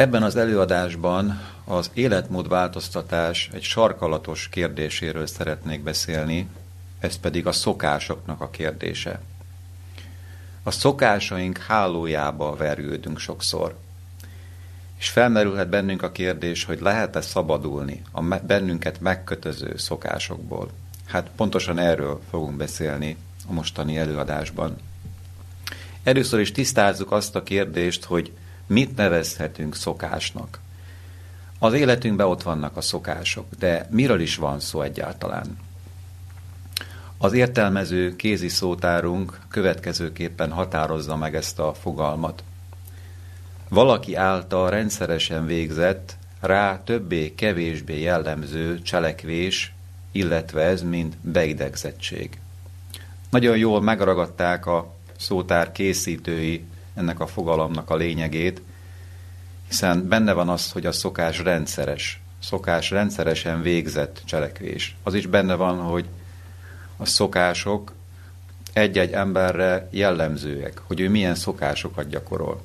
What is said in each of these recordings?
Ebben az előadásban az életmódváltoztatás egy sarkalatos kérdéséről szeretnék beszélni, ez pedig a szokásoknak a kérdése. A szokásaink hálójába vergődünk sokszor. És felmerülhet bennünk a kérdés, hogy lehet-e szabadulni a bennünket megkötöző szokásokból. Hát pontosan erről fogunk beszélni a mostani előadásban. Először is tisztázzuk azt a kérdést, hogy mit nevezhetünk szokásnak. Az életünkben ott vannak a szokások, de miről is van szó egyáltalán? Az értelmező kézi szótárunk következőképpen határozza meg ezt a fogalmat. Valaki által rendszeresen végzett, rá többé-kevésbé jellemző cselekvés, illetve ez mind beidegzettség. Nagyon jól megragadták a szótár készítői ennek a fogalomnak a lényegét, hiszen benne van az, hogy a szokás rendszeres, szokás rendszeresen végzett cselekvés. Az is benne van, hogy a szokások egy-egy emberre jellemzőek, hogy ő milyen szokásokat gyakorol.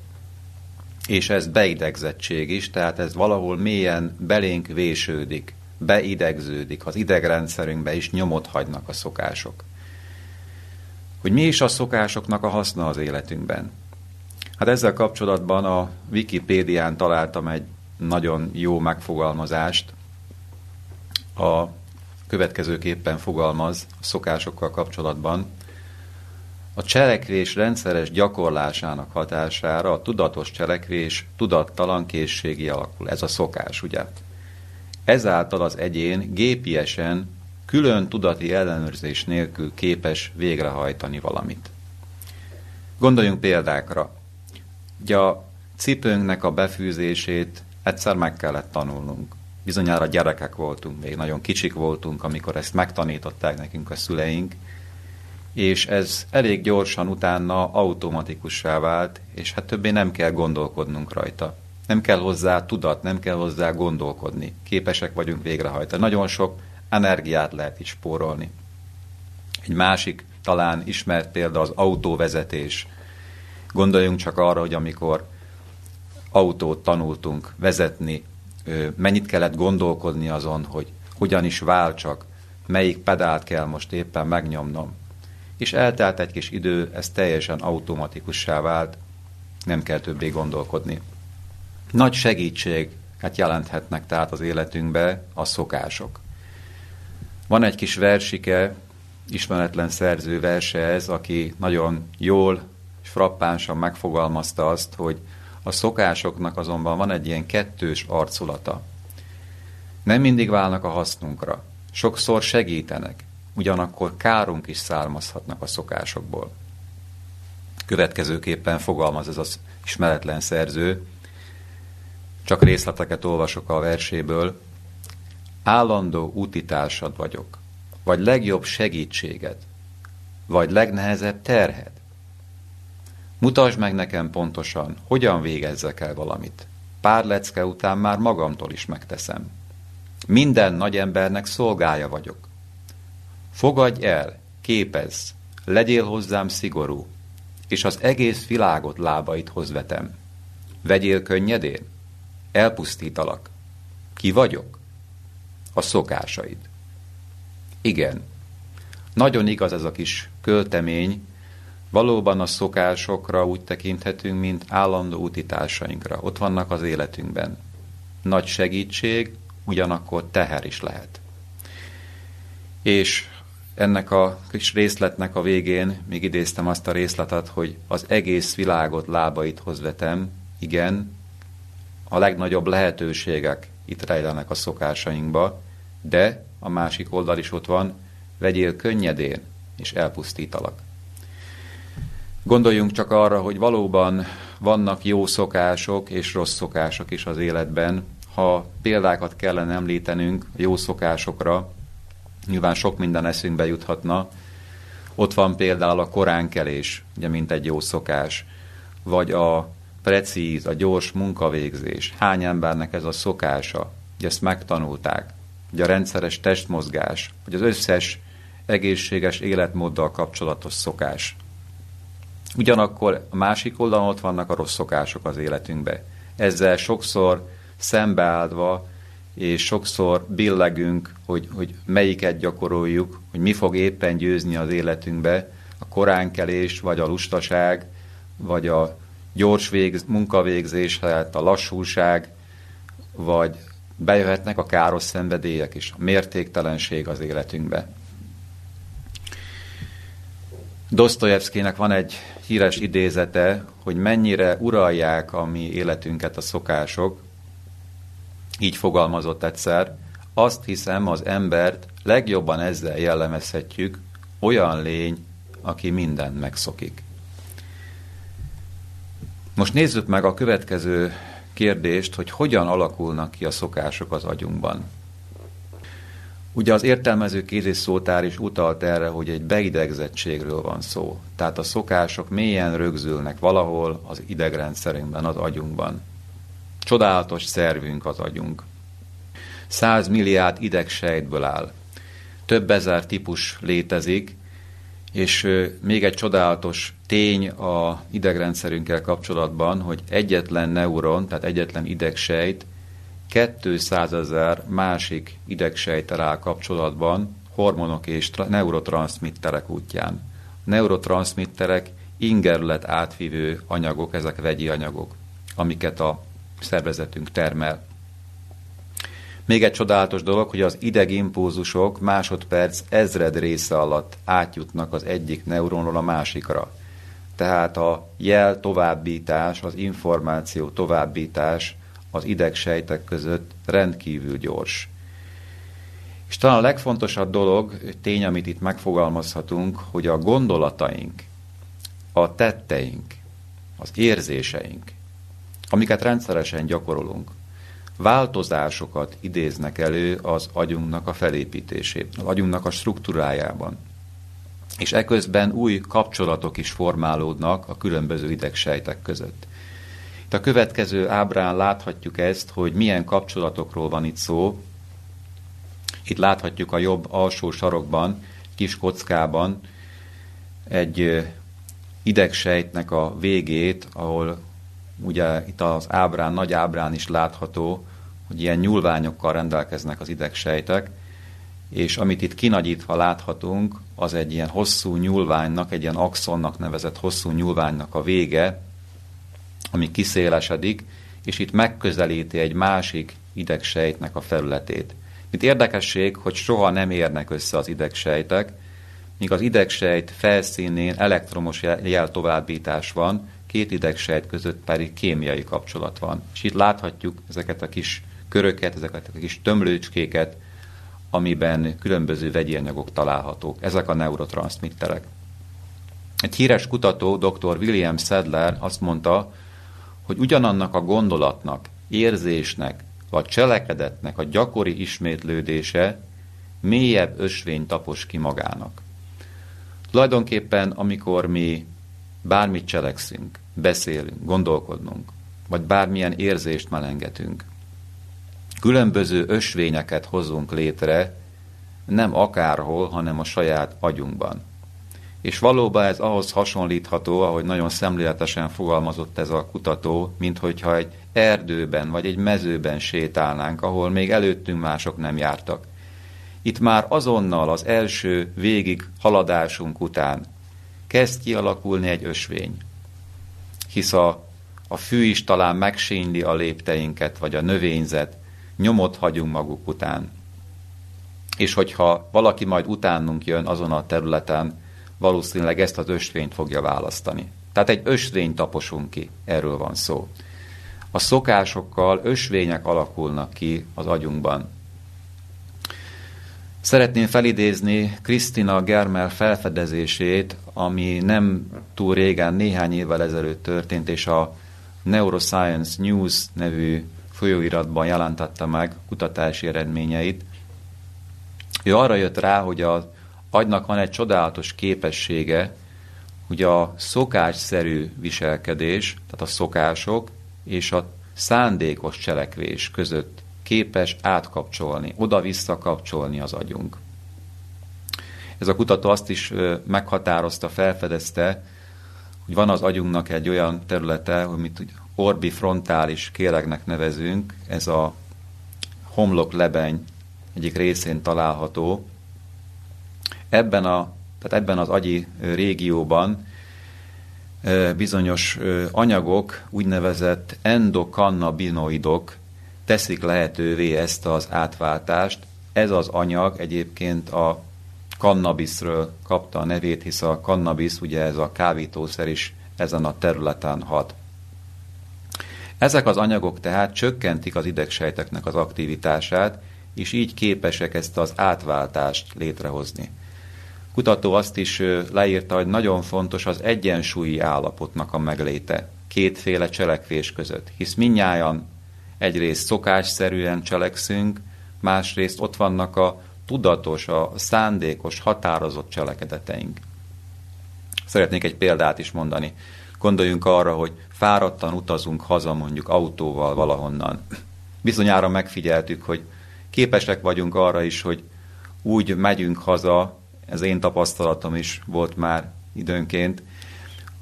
És ez beidegzettség is, tehát ez valahol mélyen belénk vésődik, beidegződik, az idegrendszerünkbe is nyomot hagynak a szokások. Hogy mi is a szokásoknak a haszna az életünkben? Hát ezzel kapcsolatban a Wikipédián találtam egy nagyon jó megfogalmazást. A következőképpen fogalmaz a szokásokkal kapcsolatban. A cselekvés rendszeres gyakorlásának hatására a tudatos cselekvés tudattalan készségi alakul. Ez a szokás, ugye? Ezáltal az egyén gépiesen, külön tudati ellenőrzés nélkül képes végrehajtani valamit. Gondoljunk példákra. Ugye a cipőnknek a befűzését egyszer meg kellett tanulnunk. Bizonyára gyerekek voltunk, még nagyon kicsik voltunk, amikor ezt megtanították nekünk a szüleink, és ez elég gyorsan utána automatikussá vált, és hát többé nem kell gondolkodnunk rajta. Nem kell hozzá tudat, nem kell hozzá gondolkodni. Képesek vagyunk végrehajtani. Nagyon sok energiát lehet is spórolni. Egy másik, talán ismert példa az autóvezetés. Gondoljunk csak arra, hogy amikor autót tanultunk vezetni, mennyit kellett gondolkodni azon, hogy hogyan is váltsak, melyik pedált kell most éppen megnyomnom. És eltelt egy kis idő, ez teljesen automatikussá vált, nem kell többé gondolkodni. Nagy segítséget jelenthetnek tehát az életünkbe a szokások. Van egy kis versike, ismeretlen szerző verse ez, aki nagyon jól és frappánsan megfogalmazta azt, hogy a szokásoknak azonban van egy ilyen kettős arculata. Nem mindig válnak a hasznunkra. Sokszor segítenek, ugyanakkor kárunk is származhatnak a szokásokból. Következőképpen fogalmaz ez az ismeretlen szerző, csak részleteket olvasok a verséből. Állandó útitársad vagyok, vagy legjobb segítséged, vagy legnehezebb terhed. Mutasd meg nekem pontosan, hogyan végezzek el valamit. Pár lecke után már magamtól is megteszem. Minden nagy embernek szolgája vagyok. Fogadj el, képezz, legyél hozzám szigorú, és az egész világot lábaidhoz vetem. Vegyél könnyedén, elpusztítalak. Ki vagyok? A szokásaid. Igen, nagyon igaz ez a kis költemény, Valóban a szokásokra úgy tekinthetünk, mint állandó útitársainkra. Ott vannak az életünkben. Nagy segítség, ugyanakkor teher is lehet. És ennek a kis részletnek a végén még idéztem azt a részletet, hogy az egész világot lábaithoz vetem, igen, a legnagyobb lehetőségek itt rejlenek a szokásainkba, de a másik oldal is ott van, vegyél könnyedén, és elpusztítalak. Gondoljunk csak arra, hogy valóban vannak jó szokások és rossz szokások is az életben. Ha példákat kellene említenünk jó szokásokra, nyilván sok minden eszünkbe juthatna. Ott van például a koránkelés, ugye, mint egy jó szokás, vagy a precíz, a gyors munkavégzés. Hány embernek ez a szokása, hogy ezt megtanulták, hogy a rendszeres testmozgás, vagy az összes egészséges életmóddal kapcsolatos szokás. Ugyanakkor a másik oldalon ott vannak a rossz szokások az életünkbe. ezzel sokszor szembeáldva, és sokszor billegünk, hogy, hogy melyiket gyakoroljuk, hogy mi fog éppen győzni az életünkbe, a koránkelés, vagy a lustaság, vagy a gyors végz, munkavégzés helyett a lassúság, vagy bejöhetnek a káros szenvedélyek és a mértéktelenség az életünkbe. Dostoyevskynek van egy híres idézete, hogy mennyire uralják a mi életünket a szokások. Így fogalmazott egyszer, azt hiszem az embert legjobban ezzel jellemezhetjük, olyan lény, aki mindent megszokik. Most nézzük meg a következő kérdést, hogy hogyan alakulnak ki a szokások az agyunkban. Ugye az értelmező kézés szótár is utalt erre, hogy egy beidegzettségről van szó. Tehát a szokások mélyen rögzülnek valahol az idegrendszerünkben, az agyunkban. Csodálatos szervünk az agyunk. 100 milliárd idegsejtből áll. Több ezer típus létezik, és még egy csodálatos tény a idegrendszerünkkel kapcsolatban, hogy egyetlen neuron, tehát egyetlen idegsejt 200 ezer másik idegsejtel kapcsolatban hormonok és neurotranszmitterek útján. Neurotranszmitterek ingerület átvívő anyagok, ezek vegyi anyagok, amiket a szervezetünk termel. Még egy csodálatos dolog, hogy az idegimpulzusok másodperc ezred része alatt átjutnak az egyik neuronról a másikra. Tehát a jel továbbítás, az információ továbbítás az idegsejtek között rendkívül gyors. És talán a legfontosabb dolog, tény, amit itt megfogalmazhatunk, hogy a gondolataink, a tetteink, az érzéseink, amiket rendszeresen gyakorolunk, változásokat idéznek elő az agyunknak a felépítésében, az agyunknak a struktúrájában. És eközben új kapcsolatok is formálódnak a különböző idegsejtek között. A következő ábrán láthatjuk ezt, hogy milyen kapcsolatokról van itt szó. Itt láthatjuk a jobb alsó sarokban, kis kockában egy idegsejtnek a végét, ahol ugye itt az ábrán, nagy ábrán is látható, hogy ilyen nyúlványokkal rendelkeznek az idegsejtek, és amit itt kinagyítva láthatunk, az egy ilyen hosszú nyúlványnak, egy ilyen axonnak nevezett hosszú nyúlványnak a vége, ami kiszélesedik, és itt megközelíti egy másik idegsejtnek a felületét. Mint érdekesség, hogy soha nem érnek össze az idegsejtek, míg az idegsejt felszínén elektromos jeltovábbítás van, két idegsejt között pedig kémiai kapcsolat van. És itt láthatjuk ezeket a kis köröket, ezeket a kis tömlőcskéket, amiben különböző vegyi anyagok találhatók. Ezek a neurotranszmitterek. Egy híres kutató, dr. William Sadler azt mondta, hogy ugyanannak a gondolatnak, érzésnek vagy cselekedetnek a gyakori ismétlődése mélyebb ösvény tapos ki magának. Tulajdonképpen, amikor mi bármit cselekszünk, beszélünk, gondolkodnunk, vagy bármilyen érzést melengetünk, különböző ösvényeket hozunk létre, nem akárhol, hanem a saját agyunkban. És valóban ez ahhoz hasonlítható, ahogy nagyon szemléletesen fogalmazott ez a kutató, mint hogyha egy erdőben vagy egy mezőben sétálnánk, ahol még előttünk mások nem jártak. Itt már azonnal az első végig haladásunk után kezd kialakulni egy ösvény. Hisz a, a fű is talán megsínli a lépteinket, vagy a növényzet, nyomot hagyunk maguk után. És hogyha valaki majd utánunk jön azon a területen, valószínűleg ezt az ösvényt fogja választani. Tehát egy ösvényt taposunk ki, erről van szó. A szokásokkal ösvények alakulnak ki az agyunkban. Szeretném felidézni Krisztina Germel felfedezését, ami nem túl régen, néhány évvel ezelőtt történt, és a Neuroscience News nevű folyóiratban jelentette meg kutatási eredményeit. Ő arra jött rá, hogy az agynak van egy csodálatos képessége, hogy a szokásszerű viselkedés, tehát a szokások és a szándékos cselekvés között képes átkapcsolni, oda-vissza kapcsolni az agyunk. Ez a kutató azt is meghatározta, felfedezte, hogy van az agyunknak egy olyan területe, amit orbifrontális kéregnek nevezünk, ez a homlok lebeny egyik részén található. Ebben, a, tehát ebben az agyi régióban bizonyos anyagok, úgynevezett endokannabinoidok teszik lehetővé ezt az átváltást. Ez az anyag egyébként a kannabiszről kapta a nevét, hisz a kannabisz, ugye ez a kávítószer is ezen a területen hat. Ezek az anyagok tehát csökkentik az idegsejteknek az aktivitását, és így képesek ezt az átváltást létrehozni. Kutató azt is leírta, hogy nagyon fontos az egyensúlyi állapotnak a megléte kétféle cselekvés között, hisz minnyáján egyrészt szokásszerűen cselekszünk, másrészt ott vannak a tudatos, a szándékos, határozott cselekedeteink. Szeretnék egy példát is mondani. Gondoljunk arra, hogy fáradtan utazunk haza mondjuk autóval valahonnan. Bizonyára megfigyeltük, hogy képesek vagyunk arra is, hogy úgy megyünk haza, ez én tapasztalatom is volt már időnként,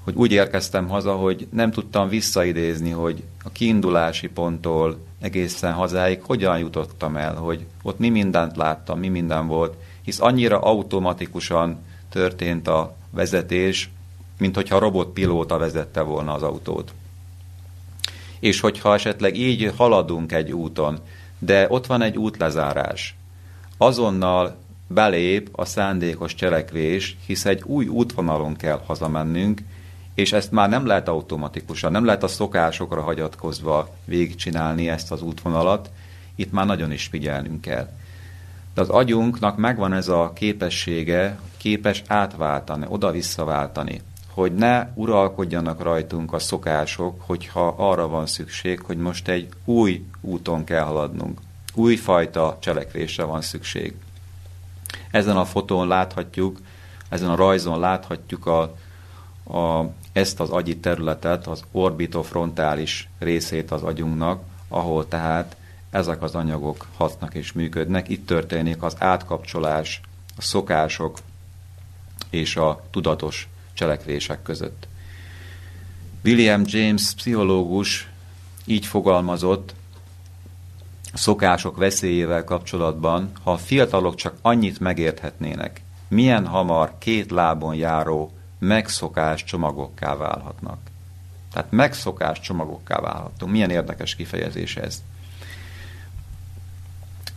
hogy úgy érkeztem haza, hogy nem tudtam visszaidézni, hogy a kiindulási ponttól egészen hazáig hogyan jutottam el, hogy ott mi mindent láttam, mi minden volt, hisz annyira automatikusan történt a vezetés, mint hogyha robotpilóta vezette volna az autót. És hogyha esetleg így haladunk egy úton, de ott van egy útlezárás, azonnal belép a szándékos cselekvés, hisz egy új útvonalon kell hazamennünk, és ezt már nem lehet automatikusan, nem lehet a szokásokra hagyatkozva végigcsinálni ezt az útvonalat, itt már nagyon is figyelnünk kell. De az agyunknak megvan ez a képessége, képes átváltani, oda-visszaváltani, hogy ne uralkodjanak rajtunk a szokások, hogyha arra van szükség, hogy most egy új úton kell haladnunk. Újfajta cselekvésre van szükség. Ezen a fotón láthatjuk, ezen a rajzon láthatjuk a, a, ezt az agyi területet, az orbitofrontális részét az agyunknak, ahol tehát ezek az anyagok hatnak és működnek. Itt történik az átkapcsolás, a szokások és a tudatos cselekvések között. William James pszichológus így fogalmazott szokások veszélyével kapcsolatban, ha a fiatalok csak annyit megérthetnének, milyen hamar két lábon járó megszokás csomagokká válhatnak. Tehát megszokás csomagokká válhatunk. Milyen érdekes kifejezés ez.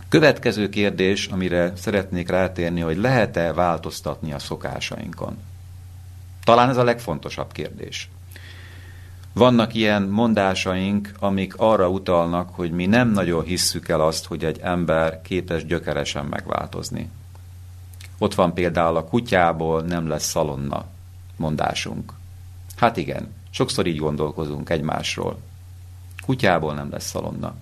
Következő kérdés, amire szeretnék rátérni, hogy lehet-e változtatni a szokásainkon? Talán ez a legfontosabb kérdés. Vannak ilyen mondásaink, amik arra utalnak, hogy mi nem nagyon hisszük el azt, hogy egy ember képes gyökeresen megváltozni. Ott van például a kutyából nem lesz szalonna mondásunk. Hát igen, sokszor így gondolkozunk egymásról. Kutyából nem lesz szalonna.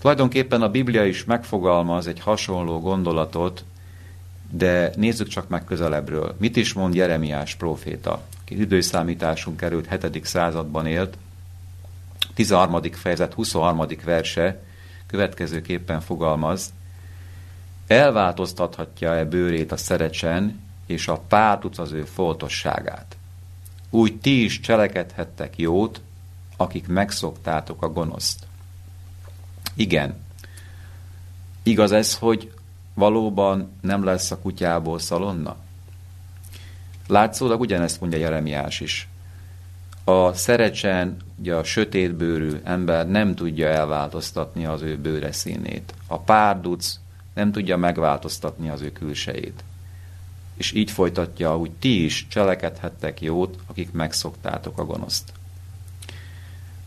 Tulajdonképpen a Biblia is megfogalmaz egy hasonló gondolatot, de nézzük csak meg közelebbről. Mit is mond Jeremiás próféta, időszámításunk került 7. században élt, 13. fejezet 23. verse következőképpen fogalmaz, elváltoztathatja-e bőrét a szerecsen, és a párduc az ő foltosságát. Úgy ti is cselekedhettek jót, akik megszoktátok a gonoszt. Igen, igaz ez, hogy valóban nem lesz a kutyából szalonna? Látszólag ugyanezt mondja Jeremiás is. A szerecsen, ugye a sötétbőrű ember nem tudja elváltoztatni az ő bőre színét. A párduc nem tudja megváltoztatni az ő külsejét. És így folytatja, hogy ti is cselekedhettek jót, akik megszoktátok a gonoszt.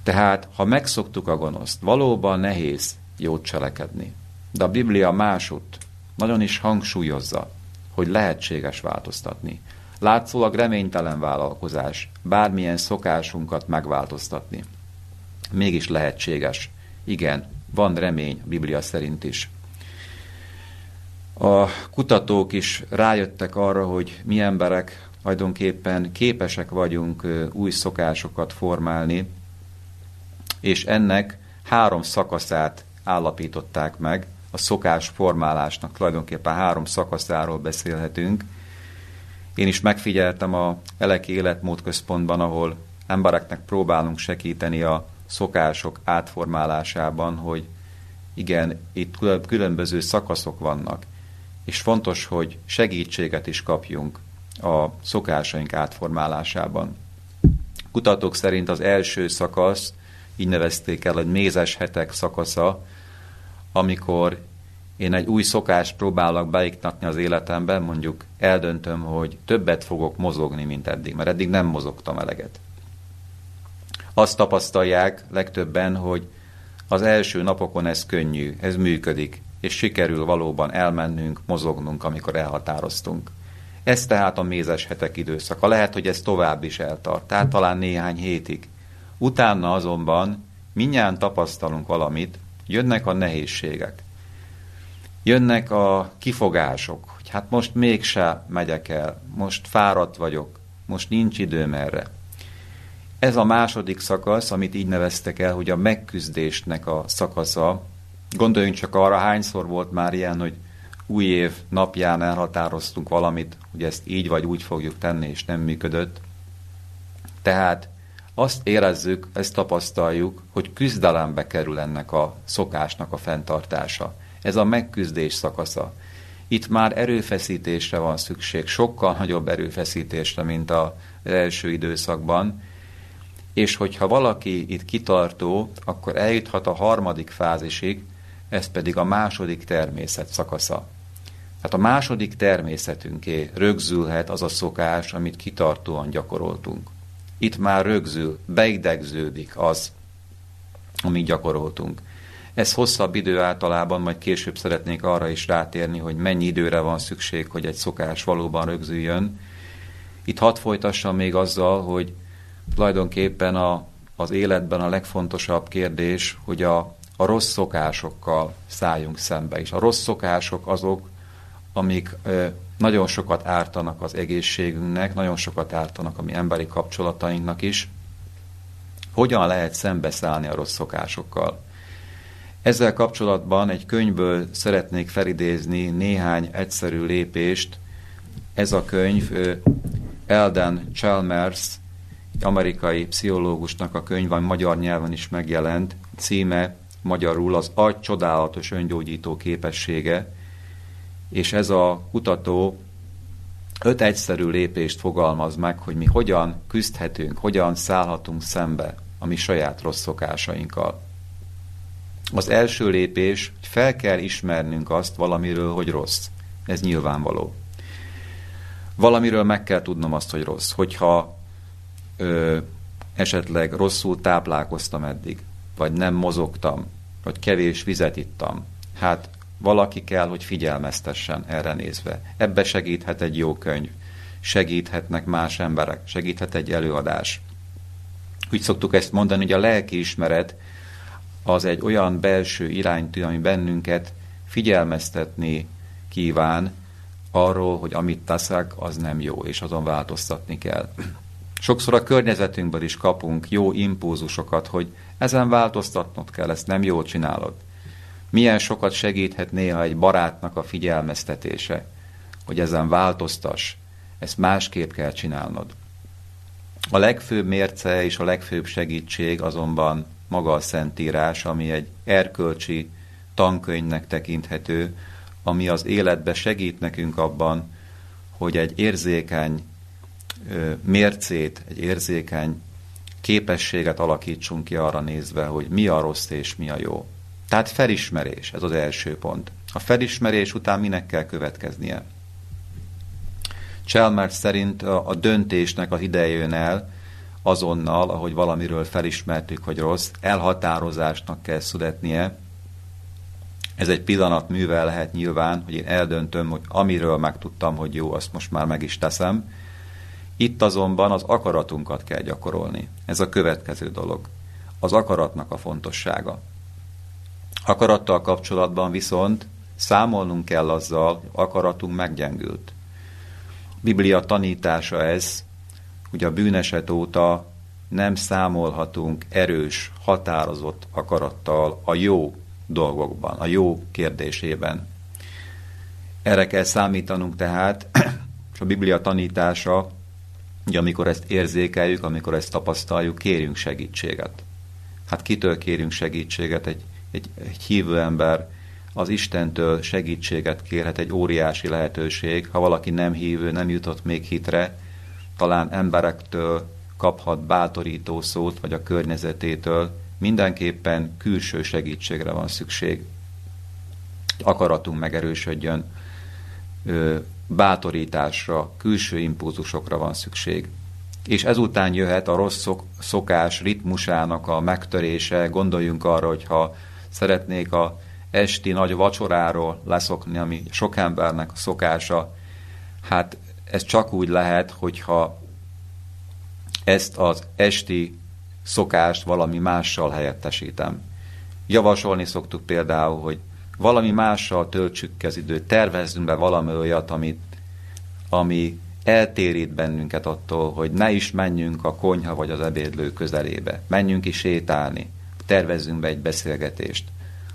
Tehát, ha megszoktuk a gonoszt, valóban nehéz jót cselekedni. De a Biblia másút nagyon is hangsúlyozza, hogy lehetséges változtatni. Látszólag reménytelen vállalkozás, bármilyen szokásunkat megváltoztatni. Mégis lehetséges. Igen, van remény a Biblia szerint is. A kutatók is rájöttek arra, hogy mi emberek tulajdonképpen képesek vagyunk új szokásokat formálni, és ennek három szakaszát állapították meg, a szokás formálásnak tulajdonképpen három szakaszáról beszélhetünk. Én is megfigyeltem a Eleki Életmód Központban, ahol embereknek próbálunk segíteni a szokások átformálásában, hogy igen, itt különböző szakaszok vannak, és fontos, hogy segítséget is kapjunk a szokásaink átformálásában. Kutatók szerint az első szakasz, így nevezték el, hogy mézes hetek szakasza, amikor én egy új szokást próbálok beiktatni az életemben, mondjuk eldöntöm, hogy többet fogok mozogni, mint eddig, mert eddig nem mozogtam eleget. Azt tapasztalják legtöbben, hogy az első napokon ez könnyű, ez működik, és sikerül valóban elmennünk, mozognunk, amikor elhatároztunk. Ez tehát a mézes hetek időszaka. Lehet, hogy ez tovább is eltart, tehát talán néhány hétig. Utána azonban minnyáján tapasztalunk valamit, jönnek a nehézségek. Jönnek a kifogások, hogy hát most mégse megyek el, most fáradt vagyok, most nincs időm erre. Ez a második szakasz, amit így neveztek el, hogy a megküzdésnek a szakasza. Gondoljunk csak arra, hányszor volt már ilyen, hogy új év napján elhatároztunk valamit, hogy ezt így vagy úgy fogjuk tenni, és nem működött. Tehát azt érezzük, ezt tapasztaljuk, hogy küzdelembe kerül ennek a szokásnak a fenntartása. Ez a megküzdés szakasza. Itt már erőfeszítésre van szükség, sokkal nagyobb erőfeszítésre, mint az első időszakban, és hogyha valaki itt kitartó, akkor eljuthat a harmadik fázisig, ez pedig a második természet szakasza. Hát a második természetünké rögzülhet az a szokás, amit kitartóan gyakoroltunk. Itt már rögzül, beidegződik az, amit gyakoroltunk. Ez hosszabb idő általában, majd később szeretnék arra is rátérni, hogy mennyi időre van szükség, hogy egy szokás valóban rögzüljön. Itt hadd folytassam még azzal, hogy tulajdonképpen a, az életben a legfontosabb kérdés, hogy a, a rossz szokásokkal szálljunk szembe. És a rossz szokások azok, amik ö, nagyon sokat ártanak az egészségünknek, nagyon sokat ártanak a mi emberi kapcsolatainknak is. Hogyan lehet szembeszállni a rossz szokásokkal? Ezzel kapcsolatban egy könyvből szeretnék felidézni néhány egyszerű lépést. Ez a könyv Elden Chalmers amerikai pszichológusnak a könyv, ami magyar nyelven is megjelent, címe magyarul az agy csodálatos öngyógyító képessége, és ez a kutató öt egyszerű lépést fogalmaz meg, hogy mi hogyan küzdhetünk, hogyan szállhatunk szembe a mi saját rossz szokásainkkal. Az első lépés, hogy fel kell ismernünk azt valamiről, hogy rossz. Ez nyilvánvaló. Valamiről meg kell tudnom azt, hogy rossz. Hogyha ö, esetleg rosszul táplálkoztam eddig, vagy nem mozogtam, vagy kevés vizet ittam, hát valaki kell, hogy figyelmeztessen erre nézve. Ebbe segíthet egy jó könyv, segíthetnek más emberek, segíthet egy előadás. Úgy szoktuk ezt mondani, hogy a lelki ismeret az egy olyan belső iránytű, ami bennünket figyelmeztetni kíván arról, hogy amit teszek, az nem jó, és azon változtatni kell. Sokszor a környezetünkből is kapunk jó impulzusokat, hogy ezen változtatnod kell, ezt nem jól csinálod. Milyen sokat segíthet néha egy barátnak a figyelmeztetése, hogy ezen változtass, ezt másképp kell csinálnod. A legfőbb mérce és a legfőbb segítség azonban maga a Szentírás, ami egy erkölcsi tankönyvnek tekinthető, ami az életbe segít nekünk abban, hogy egy érzékeny mércét, egy érzékeny képességet alakítsunk ki arra nézve, hogy mi a rossz és mi a jó. Tehát felismerés, ez az első pont. A felismerés után minek kell következnie? Chalmers szerint a döntésnek az ideje jön el, azonnal, ahogy valamiről felismertük, hogy rossz, elhatározásnak kell születnie. Ez egy pillanat művel lehet nyilván, hogy én eldöntöm, hogy amiről megtudtam, hogy jó, azt most már meg is teszem, itt azonban az akaratunkat kell gyakorolni. Ez a következő dolog. Az akaratnak a fontossága. Akarattal kapcsolatban viszont számolnunk kell azzal, hogy akaratunk meggyengült. Biblia tanítása ez, hogy a bűneset óta nem számolhatunk erős, határozott akarattal a jó dolgokban, a jó kérdésében. Erre kell számítanunk tehát, és a Biblia tanítása Ugye amikor ezt érzékeljük, amikor ezt tapasztaljuk, kérjünk segítséget. Hát kitől kérünk segítséget? Egy, egy, egy hívő ember az Istentől segítséget kérhet, egy óriási lehetőség. Ha valaki nem hívő, nem jutott még hitre, talán emberektől kaphat bátorító szót, vagy a környezetétől, mindenképpen külső segítségre van szükség. Akaratunk megerősödjön, bátorításra, külső impulzusokra van szükség. És ezután jöhet a rossz szokás ritmusának a megtörése. Gondoljunk arra, hogy ha szeretnék a esti nagy vacsoráról leszokni, ami sok embernek a szokása, hát ez csak úgy lehet, hogyha ezt az esti szokást valami mással helyettesítem. Javasolni szoktuk például, hogy valami mással töltsük az időt, tervezzünk be valami olyat, amit, ami eltérít bennünket attól, hogy ne is menjünk a konyha vagy az ebédlő közelébe. Menjünk is sétálni, tervezzünk be egy beszélgetést,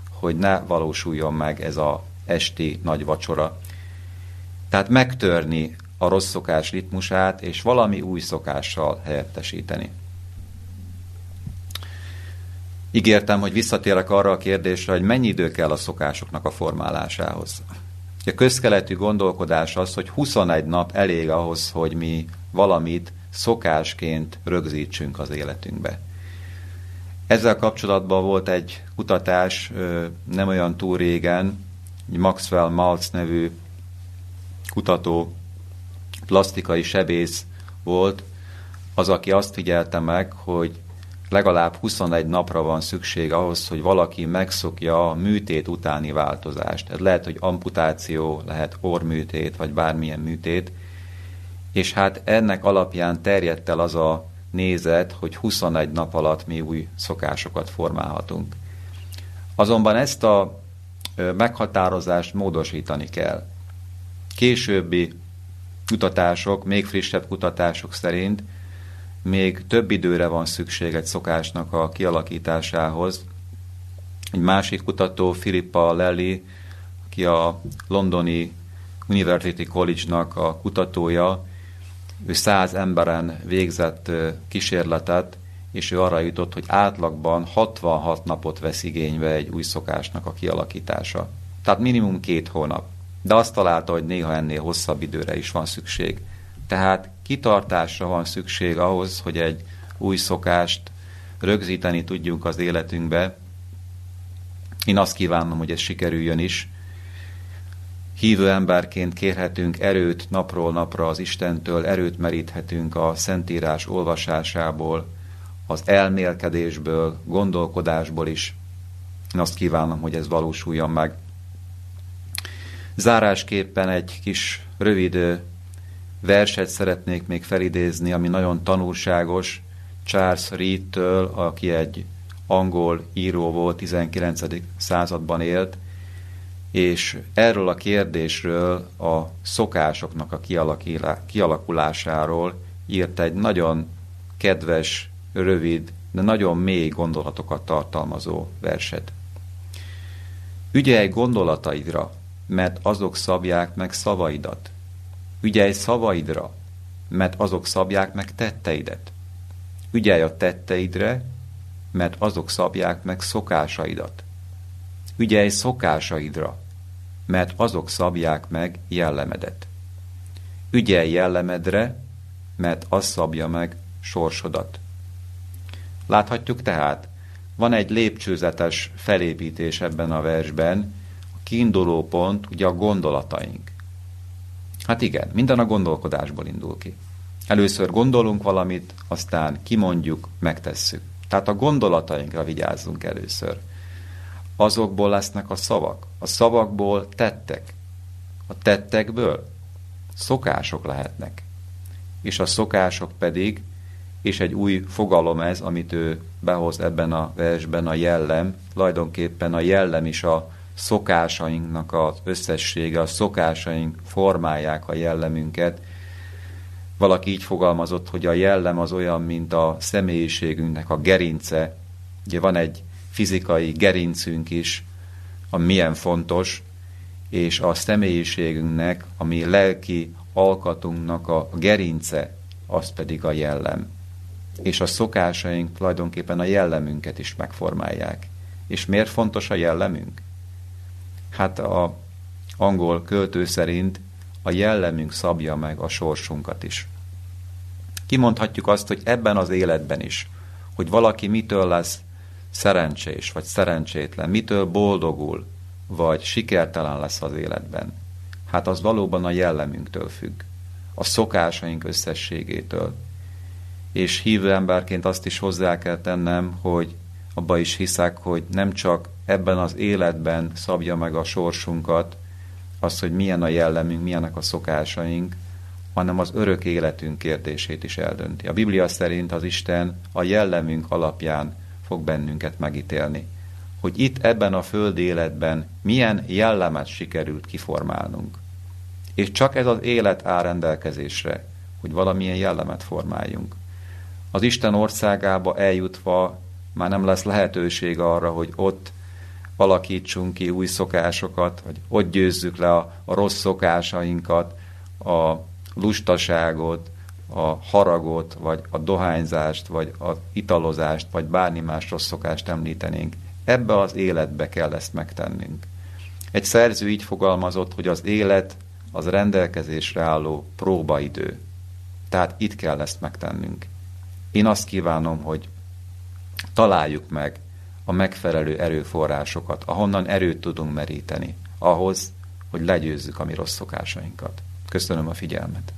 hogy ne valósuljon meg ez a esti nagy vacsora. Tehát megtörni a rossz szokás ritmusát, és valami új szokással helyettesíteni. Ígértem, hogy visszatérek arra a kérdésre, hogy mennyi idő kell a szokásoknak a formálásához. A közkeletű gondolkodás az, hogy 21 nap elég ahhoz, hogy mi valamit szokásként rögzítsünk az életünkbe. Ezzel kapcsolatban volt egy kutatás nem olyan túl régen, egy Maxwell Maltz nevű kutató, plastikai sebész volt, az, aki azt figyelte meg, hogy legalább 21 napra van szükség ahhoz, hogy valaki megszokja a műtét utáni változást. Ez lehet, hogy amputáció, lehet orműtét, vagy bármilyen műtét. És hát ennek alapján terjedt el az a nézet, hogy 21 nap alatt mi új szokásokat formálhatunk. Azonban ezt a meghatározást módosítani kell. Későbbi kutatások, még frissebb kutatások szerint még több időre van szükség egy szokásnak a kialakításához. Egy másik kutató, Filippa Lelli, aki a londoni University College-nak a kutatója, ő száz emberen végzett kísérletet, és ő arra jutott, hogy átlagban 66 napot vesz igénybe egy új szokásnak a kialakítása. Tehát minimum két hónap. De azt találta, hogy néha ennél hosszabb időre is van szükség. Tehát kitartásra van szükség ahhoz, hogy egy új szokást rögzíteni tudjunk az életünkbe. Én azt kívánom, hogy ez sikerüljön is. Hívő emberként kérhetünk erőt napról napra az Istentől, erőt meríthetünk a Szentírás olvasásából, az elmélkedésből, gondolkodásból is. Én azt kívánom, hogy ez valósuljon meg. Zárásképpen egy kis rövid verset szeretnék még felidézni, ami nagyon tanulságos, Charles Reed-től, aki egy angol író volt, 19. században élt, és erről a kérdésről, a szokásoknak a kialakulásáról írt egy nagyon kedves, rövid, de nagyon mély gondolatokat tartalmazó verset. Ügyelj gondolataidra, mert azok szabják meg szavaidat. Ügyelj szavaidra, mert azok szabják meg tetteidet. Ügyelj a tetteidre, mert azok szabják meg szokásaidat. Ügyelj szokásaidra, mert azok szabják meg jellemedet. Ügyelj jellemedre, mert az szabja meg sorsodat. Láthatjuk tehát, van egy lépcsőzetes felépítés ebben a versben, kiinduló pont ugye a gondolataink. Hát igen, minden a gondolkodásból indul ki. Először gondolunk valamit, aztán kimondjuk, megtesszük. Tehát a gondolatainkra vigyázzunk először. Azokból lesznek a szavak. A szavakból tettek. A tettekből szokások lehetnek. És a szokások pedig, és egy új fogalom ez, amit ő behoz ebben a versben, a jellem, tulajdonképpen a jellem is a szokásainknak az összessége, a szokásaink formálják a jellemünket. Valaki így fogalmazott, hogy a jellem az olyan, mint a személyiségünknek a gerince. Ugye van egy fizikai gerincünk is, ami milyen fontos, és a személyiségünknek, ami lelki alkatunknak a gerince, az pedig a jellem. És a szokásaink tulajdonképpen a jellemünket is megformálják. És miért fontos a jellemünk? Hát a angol költő szerint a jellemünk szabja meg a sorsunkat is. Kimondhatjuk azt, hogy ebben az életben is, hogy valaki mitől lesz szerencsés vagy szerencsétlen, mitől boldogul, vagy sikertelen lesz az életben. Hát az valóban a jellemünktől függ, a szokásaink összességétől. És hívő emberként azt is hozzá kell tennem, hogy abba is hiszek, hogy nem csak ebben az életben szabja meg a sorsunkat, az, hogy milyen a jellemünk, milyenek a szokásaink, hanem az örök életünk kérdését is eldönti. A Biblia szerint az Isten a jellemünk alapján fog bennünket megítélni. Hogy itt ebben a földi életben milyen jellemet sikerült kiformálnunk. És csak ez az élet áll rendelkezésre, hogy valamilyen jellemet formáljunk. Az Isten országába eljutva már nem lesz lehetőség arra, hogy ott alakítsunk ki új szokásokat, vagy ott győzzük le a, a rossz szokásainkat, a lustaságot, a haragot, vagy a dohányzást, vagy az italozást, vagy bármi más rossz szokást említenénk. Ebbe az életbe kell ezt megtennünk. Egy szerző így fogalmazott, hogy az élet az rendelkezésre álló próbaidő. Tehát itt kell ezt megtennünk. Én azt kívánom, hogy találjuk meg a megfelelő erőforrásokat, ahonnan erőt tudunk meríteni, ahhoz, hogy legyőzzük a mi rossz szokásainkat. Köszönöm a figyelmet!